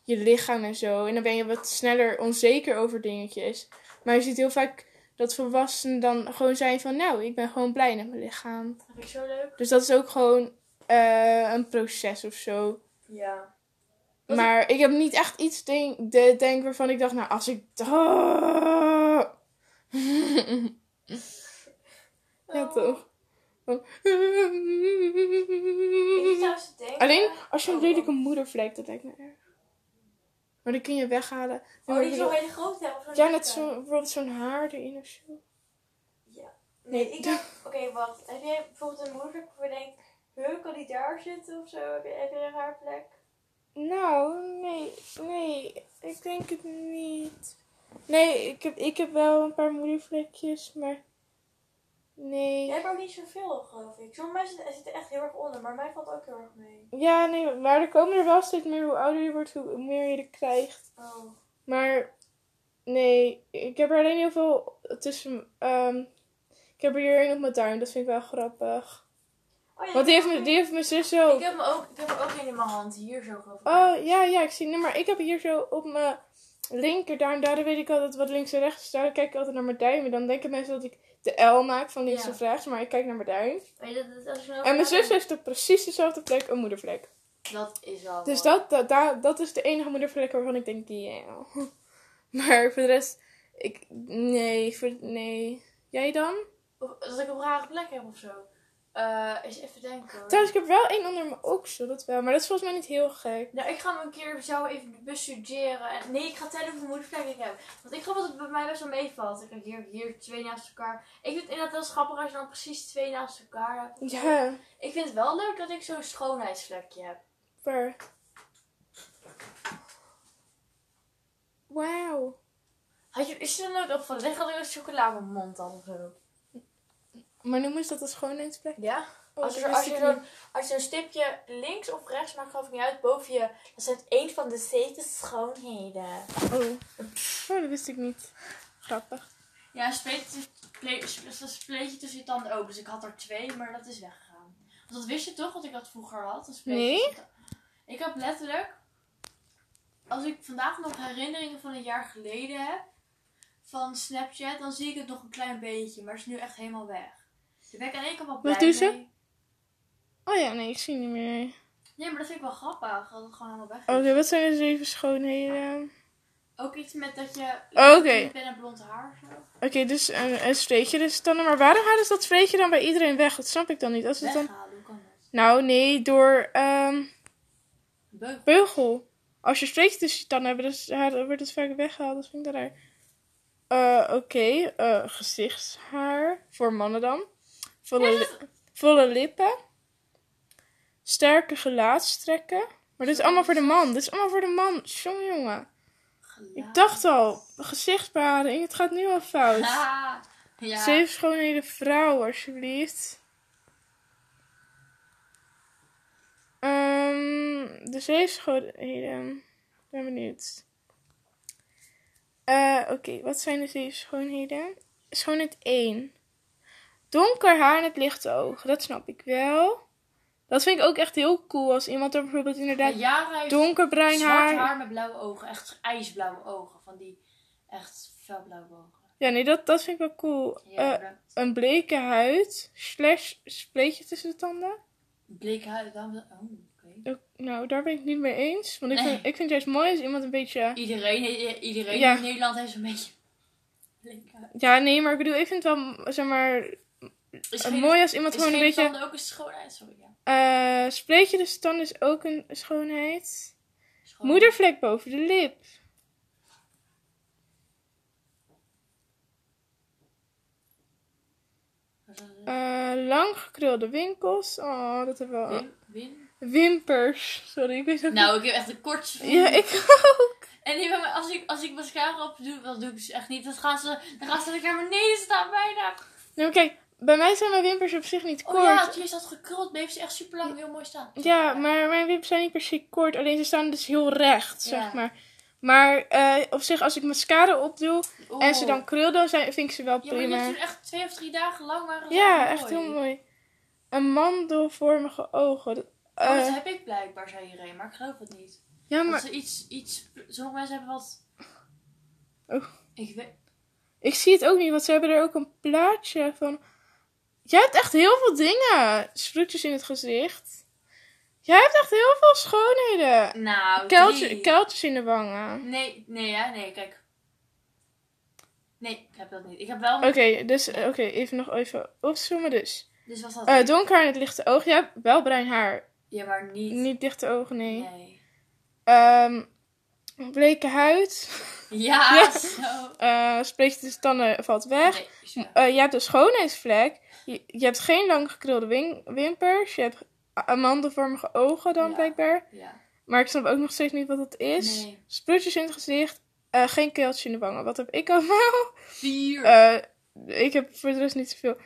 je lichaam en zo. En dan ben je wat sneller onzeker over dingetjes. Maar je ziet heel vaak dat volwassenen dan gewoon zijn van nou, ik ben gewoon blij met mijn lichaam. dat vind ik zo leuk. Dus dat is ook gewoon eh, een proces of zo. Ja. Wat Maar ik heb niet echt iets denk, de, denk waarvan ik dacht, nou, als ik. Oh. ja, Oh. toch? Te denken. Alleen als je een Oh, lelijke moedervlek, dat lijkt me erg. Maar die kun je weghalen. Oh, oh die hele grote hebben. of zo'n ja, net zo, bijvoorbeeld zo'n haar erin of zo. Ja. Nee, Nee. ik heb... Oké, wacht. Heb jij bijvoorbeeld een moeder waarvan je denkt... Huh, kan die daar zitten of zo? Heb je, heb je een haarplek? Nou, nee, nee, ik denk het niet. Nee, ik heb, ik heb wel een paar moedervlekjes, maar. Nee. Jij hebt ook niet zoveel, geloof ik. Sommige mensen zitten- echt heel erg onder, maar mij valt ook heel erg mee. Ja, nee, maar er komen er wel steeds meer. Hoe ouder je wordt, hoe meer je er krijgt. Oh. Maar nee, ik heb er alleen heel veel tussen. ehm, ik heb er hier één op mijn duim, dat vind ik wel grappig. Oh, ja, Want die ik heeft, me, die heeft mijn zus zo. Ik heb, me ook, ik heb er ook in mijn hand, hier zo geloof ik. Oh ja, ja, ik zie. Nee, maar ik heb hier zo op mijn. linker duim, daardoor weet ik altijd wat links en rechts is. Daardoor kijk ik altijd naar mijn duim. En dan denken mensen dat ik de L maak van links Ja. rechts. Maar ik kijk naar mijn. Weet je, dat, En mijn zus heeft op precies dezelfde plek een moedervlek. Dat is wel Dus mooi. dat, dat, daar- dat is de enige moedervlek waarvan ik denk, ja. Maar voor de rest, ik, nee, voor, nee. Jij dan? Of dat ik een rare plek heb of zo. Eh eens even denken hoor. Trouwens, ik heb wel één onder mijn oksel, dat wel. Maar dat is volgens mij niet heel gek. Nou, ik ga hem een keer zo even bestuderen. En, nee, ik ga tellen hoeveel moedervlekken ik heb. Want ik geloof dat het bij mij best wel meevalt. Kijk, hier, hier twee naast elkaar. Ik vind het inderdaad wel grappig als je dan precies twee naast elkaar hebt. Ja, Ik vind het wel leuk dat ik zo'n schoonheidsvlekje heb. waar? Wauw. Had je, is je er nooit opgevallen? Leg dat ik een chocola op mijn mond had of zo. Maar noemen ze dat een schoonheidsplek? Ja? Oh, als, als, je zo'n, als je een stipje links of rechts maakt, geloof ik niet uit, boven je. Dat zijn één van de zeven schoonheden. Oh. oh, dat wist ik niet. Grappig. Ja, een spleetje, ple- een spleetje tussen je tanden ook. Dus ik had er twee, maar dat is weggegaan. Want dat wist je toch, dat ik dat vroeger had? Een Nee. Ik heb letterlijk, als ik vandaag nog herinneringen van een jaar geleden heb, van Snapchat, dan zie ik het nog een klein beetje. Maar het is nu echt helemaal weg. Daar ben ik aan één kant wel blij doet ze? mee. Oh ja, nee, ik zie niet meer. Nee, maar dat vind ik wel grappig, dat het gewoon helemaal weg is. Oké, wat zijn de zeven schoonheden? Ook iets met dat je... Oh, oké. Ik ben een blond haar of zo. Oké, dus een, een streetje dus dan. Maar waarom halen ze dat streetje dan bij iedereen weg? Dat snap ik dan niet. Als het dan... Weghalen, hoe kan dat? Nou, nee, door ehm, Beugel. beugel. Als je streetje tussen je tanden hebt, dus, ja, dan wordt het vaak weggehaald. Dat vind ik raar. Eh, Oké, eh, gezichtshaar. Voor mannen dan. Volle, li- volle lippen. Sterke gelaatstrekken. Maar dit is allemaal voor de man. Dit is allemaal voor de man. Jongen, jongen. Ik dacht al, gezichtsbeharing. Het gaat nu al fout. Ja. Zeven schoonheden vrouw, alsjeblieft. Ehm, de zeven schoonheden. Ik ben benieuwd. Eh, Oké, wat zijn de zeven schoonheden? Schoonheid 1. Donker haar en het lichte oog. Dat snap ik wel. Dat vind ik ook echt heel cool als iemand er bijvoorbeeld inderdaad donkerbruin zwart haar. haar. met blauwe ogen. Echt ijsblauwe ogen. Van die echt felblauwe ogen. Ja, nee, dat, dat vind ik wel cool. Ja, Eh, een bleke huid. Slash spleetje tussen de tanden. Bleke huid. dat- Oh, nou, daar ben ik het niet mee eens. Want ik, Nee. vind, ik vind het juist mooi als iemand een beetje... Iedereen, iedereen Ja. in Nederland heeft zo'n beetje... Ja, nee, maar ik bedoel, ik vind het wel, zeg maar, Is eh, geen- mooi als iemand is gewoon een beetje... tanden ook een schoonheid? Sorry, ja. eh spleetje de tanden is ook een schoonheid. Schoon- Moedervlek boven de lip. Is? Eh, lang gekrulde winkels. Oh, dat hebben we wel. Wim? Wim? Wimpers. Sorry, ik weet ook Nou, ik heb echt een kortste niet. Ja, ik ook. En als ik, als ik mascara op doe, dat doe ik dus echt niet. Dan gaan ze, dan gaan ze naar beneden staan bijna. Kijk, bij mij zijn mijn wimpers op zich niet kort. Oh ja, hier staat gekruld. Bleef ze echt super lang heel mooi staan. Ja, maar mijn wimpers zijn niet per se kort. Alleen ze staan dus heel recht, Ja. zeg maar. Maar eh, op zich, als ik mascara opdoe Oh. en ze dan krul, dan zijn, vind ik ze wel Ja, maar je prima. toen echt twee of drie dagen lang waren ze Ja, echt heel mooi. Een mandelvormige ogen. Dat- Oh, dat eh, heb ik blijkbaar, zei iedereen. Maar ik geloof het niet. ja, maar ze iets, iets... Sommige mensen hebben wat... Oh. Ik weet... ik zie het ook niet, want ze hebben er ook een plaatje van. Jij hebt echt heel veel dingen. Sproetjes in het gezicht. Jij hebt echt heel veel schoonheden. Nou, Kuiltje, kuiltjes in de wangen. Nee, nee, ja, nee, kijk. Nee, ik heb dat niet. Ik heb wel... Oké, dus eh, oké, even nog even opzommen dus. Dus was dat... Eh donker en het lichte oog. Jij hebt wel bruin haar. ja, maar niet... Niet dichte ogen, nee. Nee. Ehm bleke huid. Ja, Ja. zo. Eh spreekt de tanden valt weg. Nee. Eh, je hebt een schoonheidsvlek. Je, je hebt geen lang gekrulde wing- wimpers. Je hebt amandelvormige ogen dan Ja. blijkbaar. Ja. Maar ik snap ook nog steeds niet wat het is. Nee. Sproetjes in het gezicht. Eh, geen keeltje in de wangen. Wat heb ik allemaal? Vier. Eh, ik heb voor de rest niet zoveel.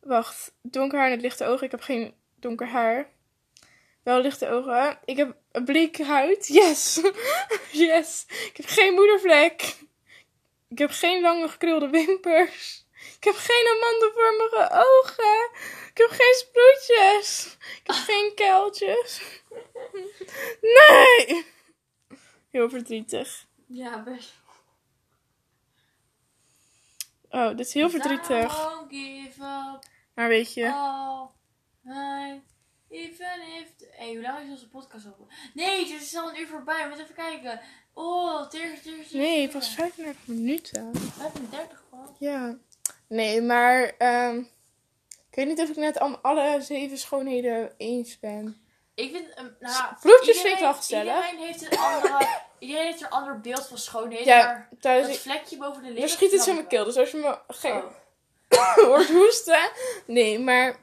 Wacht. Donker haar en het lichte ogen. Ik heb geen donker haar. Wel lichte ogen. Ik heb een bleke huid. Yes. yes. Ik heb geen moedervlek. Ik heb geen lange gekrulde wimpers. Ik heb geen amandelvormige ogen. Ik heb geen sproetjes. Ik heb geen kuiltjes. Nee. Heel verdrietig. Ja, best. Oh, dit is heel verdrietig. Don't give up. Maar weet je. Oh, my. Even if... Hé, hoe lang is onze podcast op? Nee, het is al een uur voorbij. We moeten even kijken. Oh, tegen, tegen, Nee, het was 35 minuten. 35 pas. Ja. Nee, maar ehm, ik weet niet of ik net al alle zeven schoonheden eens ben. Ik vind... um, nou, vind ik wel gezellig. Iedereen heeft een andere... iedereen heeft een ander beeld van schoonheden. Ja, maar thuis, dat ik, vlekje boven de lippen... er schiet iets snap in mijn keel, dus als je me geen Oh. hoort hoesten. Nee, maar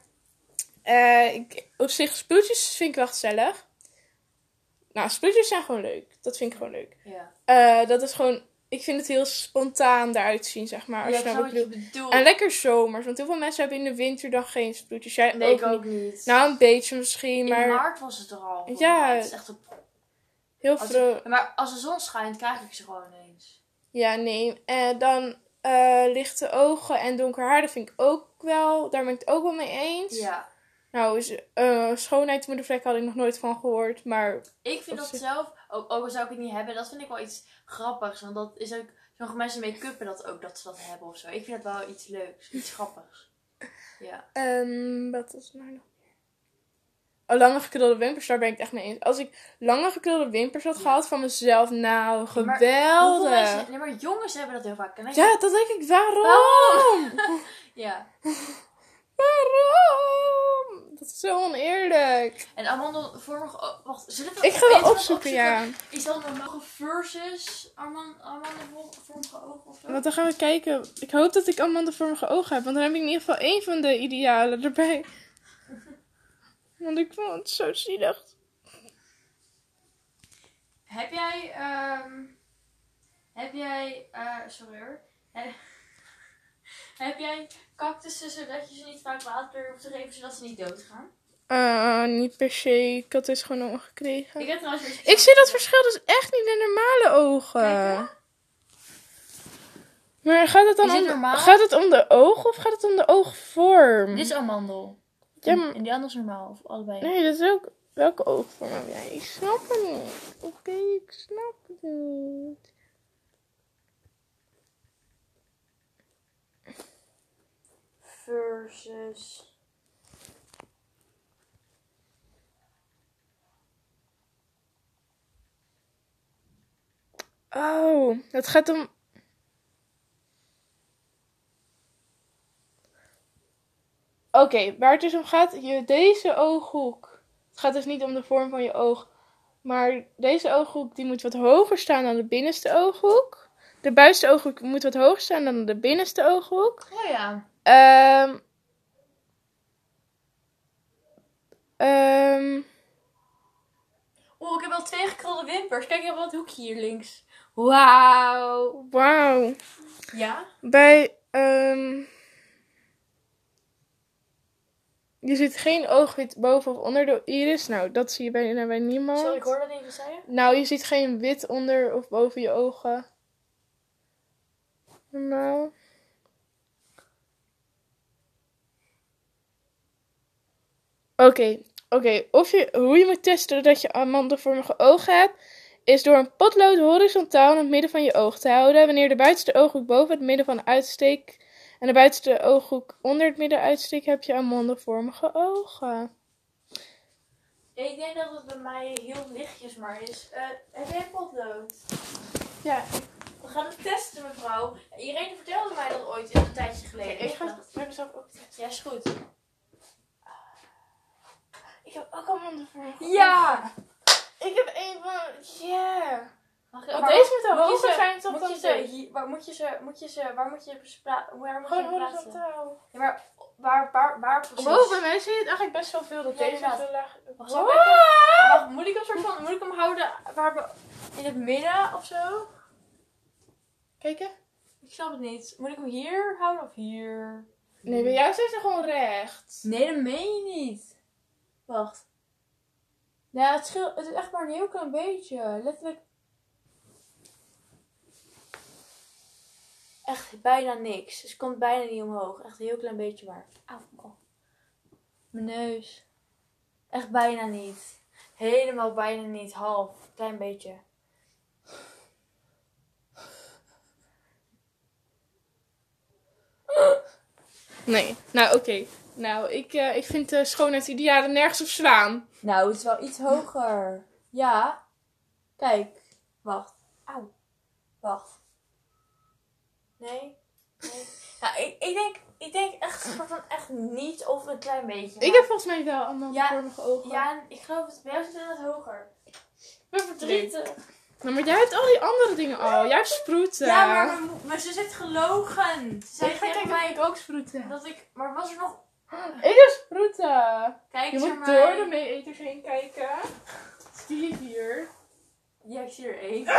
eh, ik, op zich, sproetjes vind ik wel gezellig. Nou, sproetjes zijn gewoon leuk. Dat vind ik gewoon leuk. Ja. Eh, dat is gewoon, ik vind het heel spontaan eruit zien, zeg maar. Als Ja, nou je bedoelt. En lekker zomers, want heel veel mensen hebben in de winter dan geen sproetjes. Jij Nee, ook ik ook niet. niet. Nou, een beetje misschien, in maar maart was het er al. Ja. Het is echt een... heel veel. Maar als de zon schijnt, krijg ik ze gewoon eens. Ja, nee. En dan eh, lichte ogen en donker haar, dat vind ik ook wel, daar ben ik het ook wel mee eens. Ja. Nou, is, eh schoonheid had ik nog nooit van gehoord, maar Ik vind dat zelf, ook, ook al zou ik het niet hebben, dat vind ik wel iets grappigs. Want dat is ook, sommige mensen make-uppen dat ook, dat ze dat hebben of zo. Ik vind dat wel iets leuks, iets grappigs. Ja. Ehm, wat is nou nog? Oh, lange gekrulde wimpers, daar ben ik het echt mee eens. Als ik lange gekrulde wimpers had Ja. gehad van mezelf, nou, Maar geweldig. Mensen, nee, maar jongens hebben dat heel vaak. En Ja, dat denk ik. Waarom? Waarom? Ja. Waarom? Dat is zo oneerlijk. En amandelvormige... oh, wacht, zullen we Ik ga wel opzoeken, ja. Is dat normaal versus aman- amandelvormige ogen of zo? Want dan gaan we kijken. Ik hoop dat ik amandelvormige ogen heb. Want dan heb ik in ieder geval één van de idealen erbij. Want ik vond het zo zielig. Heb jij, ehm heb jij, eh sorry hoor. He- heb jij cactussen zodat je ze niet vaak water hoeft te geven zodat ze niet doodgaan? Eh, niet per se. Ik had dit gewoon allemaal gekregen. Ik heb trouwens Ik zie dat verschil dus echt niet in normale ogen. Kijk, Maar gaat het dan het om, de, gaat het om de ogen of gaat het om de oogvorm? Dit is amandel. Ja, maar- En die andere is normaal, of allebei. Nee, dat is ook... Welke oogvorm heb jij? Ik snap het niet. Oké, ik snap het niet. Versus. Oh, het gaat om... Oké, waar het dus om gaat, je, deze ooghoek. Het gaat dus niet om de vorm van je oog. Maar deze ooghoek die moet wat hoger staan dan de binnenste ooghoek. De buitenste ooghoek moet wat hoger staan dan de binnenste ooghoek. Oh ja. Ehm ehm Oeh, ik heb wel twee gekrulde wimpers. Kijk, wel het hoekje hier links. Wauw. Wauw. Ja? Bij, ehm je ziet geen oogwit boven of onder de iris. Nou, dat zie je bijna bij niemand. Sorry, ik hoorde dat. Wat zei je? Nou, je ziet geen wit onder of boven je ogen. Normaal. Oké, oké. Of je, hoe je moet testen dat je amandelvormige ogen hebt, is door een potlood horizontaal in het midden van je oog te houden. Wanneer de buitenste ooghoek boven het midden van de uitsteek en de buitenste ooghoek onder het midden uitsteekt, heb je amandelvormige ogen. Ik denk dat het bij mij heel lichtjes maar is. Eh, heb jij een potlood? Ja, We gaan het testen, mevrouw. Irene vertelde mij dat ooit een tijdje geleden. ik ga het maar zelf ook testen. Ja, is goed. Ik heb ook amandelvormige Ja! Ik heb een van. Ja. Mag ik- Want maar deze moet je hoger ze- zijn toch dan je deze? Waar moet je ze, moet je ze, waar moet je ze pra- waar moet je Gewoon plaatsen? horizontaal. Ja, maar waar, waar, waar precies? Bij mij zie je het eigenlijk best wel veel dat deze zo laag Wacht, Wow. Wacht, moet ik hem soort van, moet ik hem houden waar we, in het midden of zo? Kijken. Ik snap het niet. Moet ik hem hier houden of hier? Nee, bij jou zijn ze gewoon recht. Nee, dat meen je niet. Wacht. Ja, het scheelt. Het is echt maar een heel klein beetje. Letterlijk. Echt bijna niks. Dus het komt bijna niet omhoog. Echt een heel klein beetje maar. Auw, oh. Mijn neus. Echt bijna niet. Helemaal bijna niet. Half. Klein beetje. Nee. Nou, oké. Nou, ik, eh, ik vind de schoonheidsidealen nergens op slaan. Nou, het is wel iets hoger. Ja. Kijk. Wacht. Auw. Wacht. Nee. Nee. Nou, ik, ik denk, ik denk echt, van echt niet of een klein beetje. Ik heb volgens mij wel allemaal Ja, vormige ogen. Ja, ik geloof het. Bij jou zit het hoger. Ik ben verdrietig. Nou, maar jij hebt al die andere dingen al. Jij hebt sproeten. Ja, maar, mo- maar ze zit gelogen. Ze zei tegen mij ik ook sproeten. dat ik... Maar was er nog... Ik heb sproeten. Kijk Je moet door de meeeters heen kijken. Zie je hier? Ja, ik zie er één.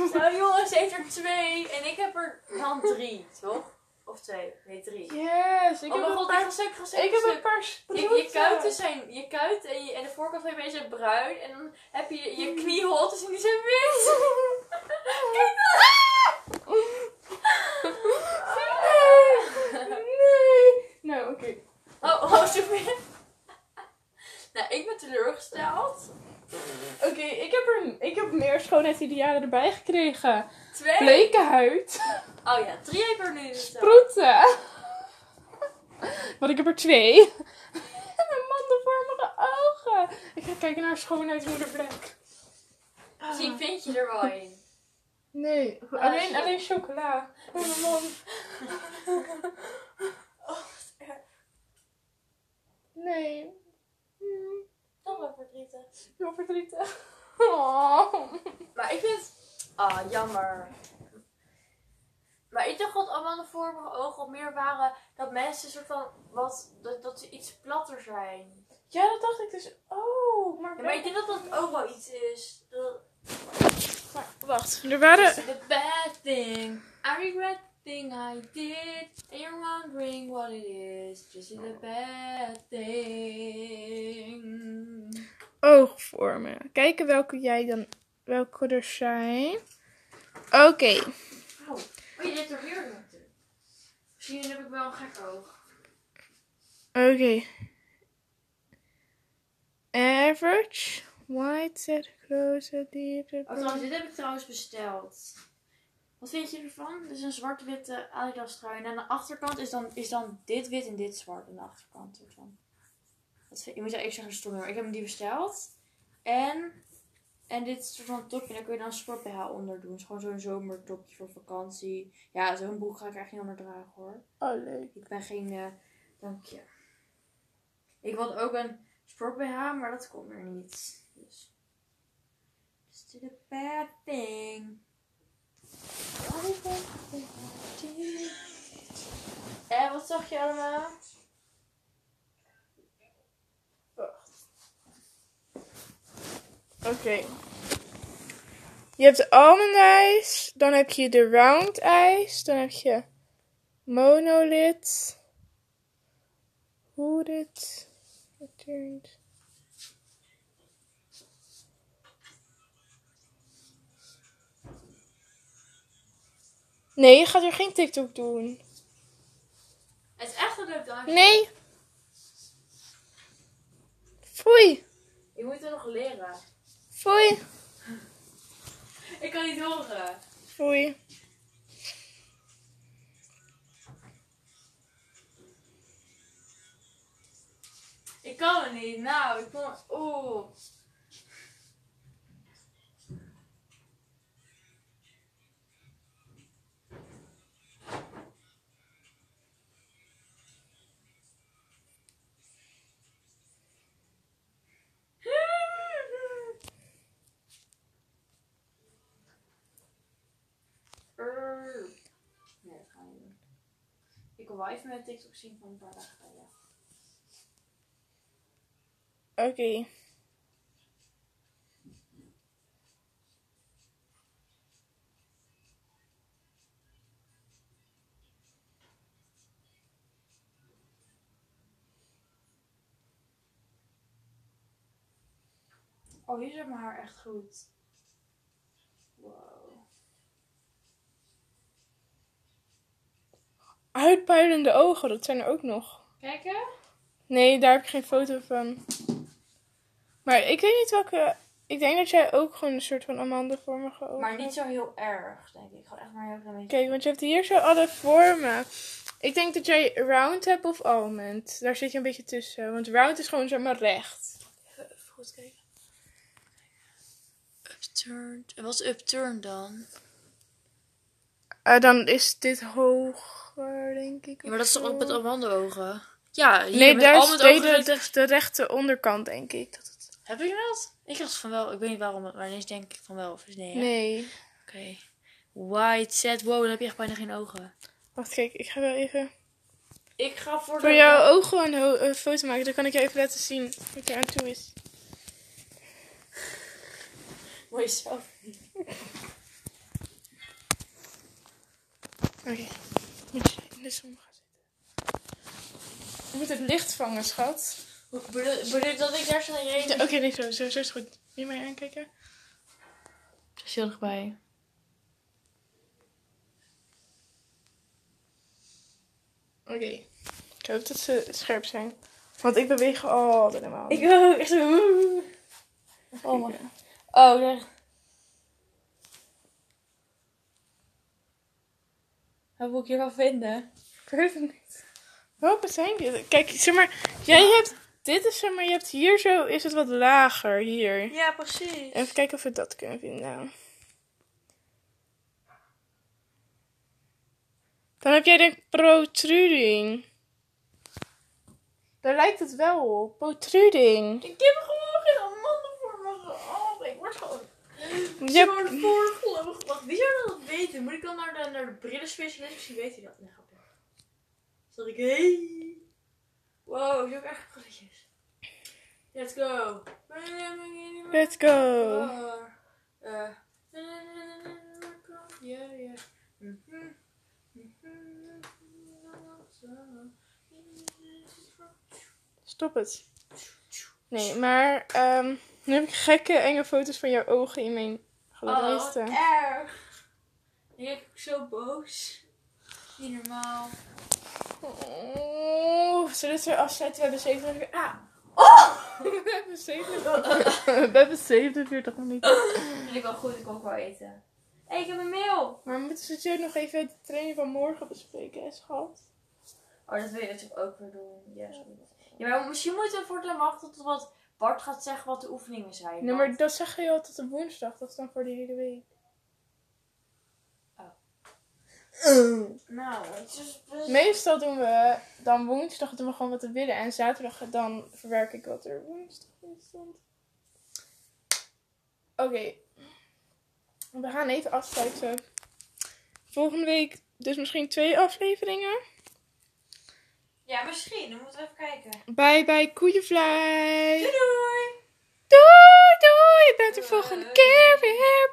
nou jongens, ze heeft er twee. En ik heb er dan drie, toch? Of twee? Nee, drie. Yes, ik oh heb een god, paar, stuk, ik ga stuk, ik heb een paar Je, sproeten. je kuiten zijn, je kuit en, je, en de voorkant van je been zijn bruin. En dan heb je je knieholtes en die zijn wit. Kijk Nee. nee. Nou, oké. Oh, oh, super. nou, ik ben teleurgesteld. Oké, ik heb er ik heb meer schoonheidsidealen erbij gekregen. Twee. Bleke huid, Oh ja, drie heb ik er nu. dus sproeten. Want ik heb er twee. En mandelvormige ogen. Ik ga kijken naar schoonheidsmoederblik. Zie, ik vind je er wel in. Nee, Ah, alleen, alleen chocola. Oh, mijn mond. Nee. Hmm, Toch wel verdrietig. heel verdrietig. Oh. Maar ik vind... Ah, jammer. Maar ik dacht dat allemaal de vormige ogen meer waren dat mensen soort van wat dat, dat ze iets platter zijn. Ja, dat dacht ik dus. Oh, maar, Ja, maar ik denk dat dat ook wel iets is. Dat, maar wacht, er waren. the bad thing. I regret thing I did. And you're wondering what it is. Just a bad thing. oogvormen. Kijken welke jij dan. Welke er zijn. Oké. Auw. Oh, je hebt er meer moeten. Misschien heb ik wel een gek oog. Oké. Average. White set closer deep. Oh, trouwens, dit heb ik trouwens besteld. Wat vind je ervan? Dit is een zwart-witte Adidas trui. En aan de achterkant is dan, is dan dit wit en dit zwart aan de achterkant. ervan. Dat vind, je moet ja eerst zeggen stom, maar ik heb hem die besteld. En, en dit is van topje. Daar kun je dan een sport BH onder doen. Het is gewoon zo'n zomertopje voor vakantie. Ja, zo'n broek ga ik echt niet onder dragen hoor. Oh, leuk. Ik ben geen, eh dank je. Ik wilde ook een sport BH, maar dat komt er niet. Dus. Just did a bad thing. En wat zag je allemaal? Oké. Je hebt almond eyes, dan heb je de round eyes, dan heb je monolith, hooded, returned. Nee, je gaat er geen TikTok doen. Het is echt een leuk dansje. Nee. Foei. Je moet het nog leren. Foei. Ik kan niet horen. Foei. Ik kan het niet. Nou, ik kon... Oeh. Err. Nee, dat ga ik niet doen. Wel even mijn TikTok zien van een paar dagen geleden. Oké. Oh, hier zit mijn haar echt goed. Wow. Uitpuilende ogen, dat zijn er ook nog. Kijken? Nee, daar heb ik geen foto van. Maar ik weet niet welke Ik denk dat jij ook gewoon een soort van amandelvormige ogen Maar niet zo heel erg, denk ik. Gewoon echt maar heel klein beetje. Kijk, want je hebt hier zo alle vormen. Ik denk dat jij round hebt of almond. Daar zit je een beetje tussen. Want round is gewoon zeg maar recht. Even, goed kijken. Upturned. En wat is upturned dan? Eh, dan is dit denk ik. Ja, maar dat is toch ook met amandelogen? Ja, hier Nee, met daar is de, echt- de rechte onderkant, denk ik. Dat het... Heb ik dat? Ik dacht van wel. Ik weet niet waarom, maar ineens denk ik van wel. Of is nee, hè? Nee. Oké. White set. Wow, dan heb je echt bijna geen ogen. Wacht, kijk, ik ga wel even Ik ga voor, voor jouw ogen een, een foto maken. Dan kan ik je even laten zien wat er aan toe is. Mooi zo. Oké. Moet je in de zon gaan zitten. Je moet het licht vangen, schat. Bedoel dat ik daar zo heen... Ja, Oké, nee, zo, zo, zo is het goed. Wil je mij aankijken? is heel dichtbij. Oké. Ik hoop dat ze scherp zijn. Want ik beweeg altijd helemaal. Ik ook. Echt zo... Oh my Oh, daar. Wat moet ik hiervan vinden? Ik weet het niet. Welke zijn die? Kijk, zeg maar, jij hebt, dit is zeg maar, je hebt hier zo, is het wat lager, hier. Ja, precies. Even kijken of we dat kunnen vinden. Dan heb jij de protruding. Daar lijkt het wel op. Protruding. Ik heb gewoon geen amandel voor me gehad. Ik word gewoon... Je hebt- weten? Moet ik dan naar de, naar de brillenspecialist? Misschien weet hij dat. Nee, grapje. Ik... Hey. Wow, zo echt grilletjes. Let's go. Let's go. Uh, ja, ja. Stop het. Nee, maar ehm, nu heb ik gekke enge foto's van jouw ogen in mijn Oh, galerijste. wat erg. Ik ben zo boos. Niet normaal. Oh, zullen we het weer afsluiten? We hebben 47... Ah! Oh! we hebben 47... we hebben 47 minuten. Vind ik wel goed, ik wil ook wel eten. Hé, ik heb een mail. Maar we moeten zo nog even de training van morgen bespreken, hè, schat? Oh, dat wil je natuurlijk ook weer doen. Ja, ja maar misschien moeten we voor de wachten tot wat Bart gaat zeggen wat de oefeningen zijn. Nee, maar dat zeg je al tot de woensdag. Dat is dan voor de hele week. Nou, het is best... Meestal doen we dan woensdag doen we gewoon wat we willen. En zaterdag dan verwerk ik wat er woensdag in stond. Oké. We gaan even afsluiten. Volgende week dus misschien twee afleveringen. Ja, misschien. Dan moeten we even kijken. Bye bye koeienvlei. Doei doei! Doei doei. Je bent er volgende keer weer.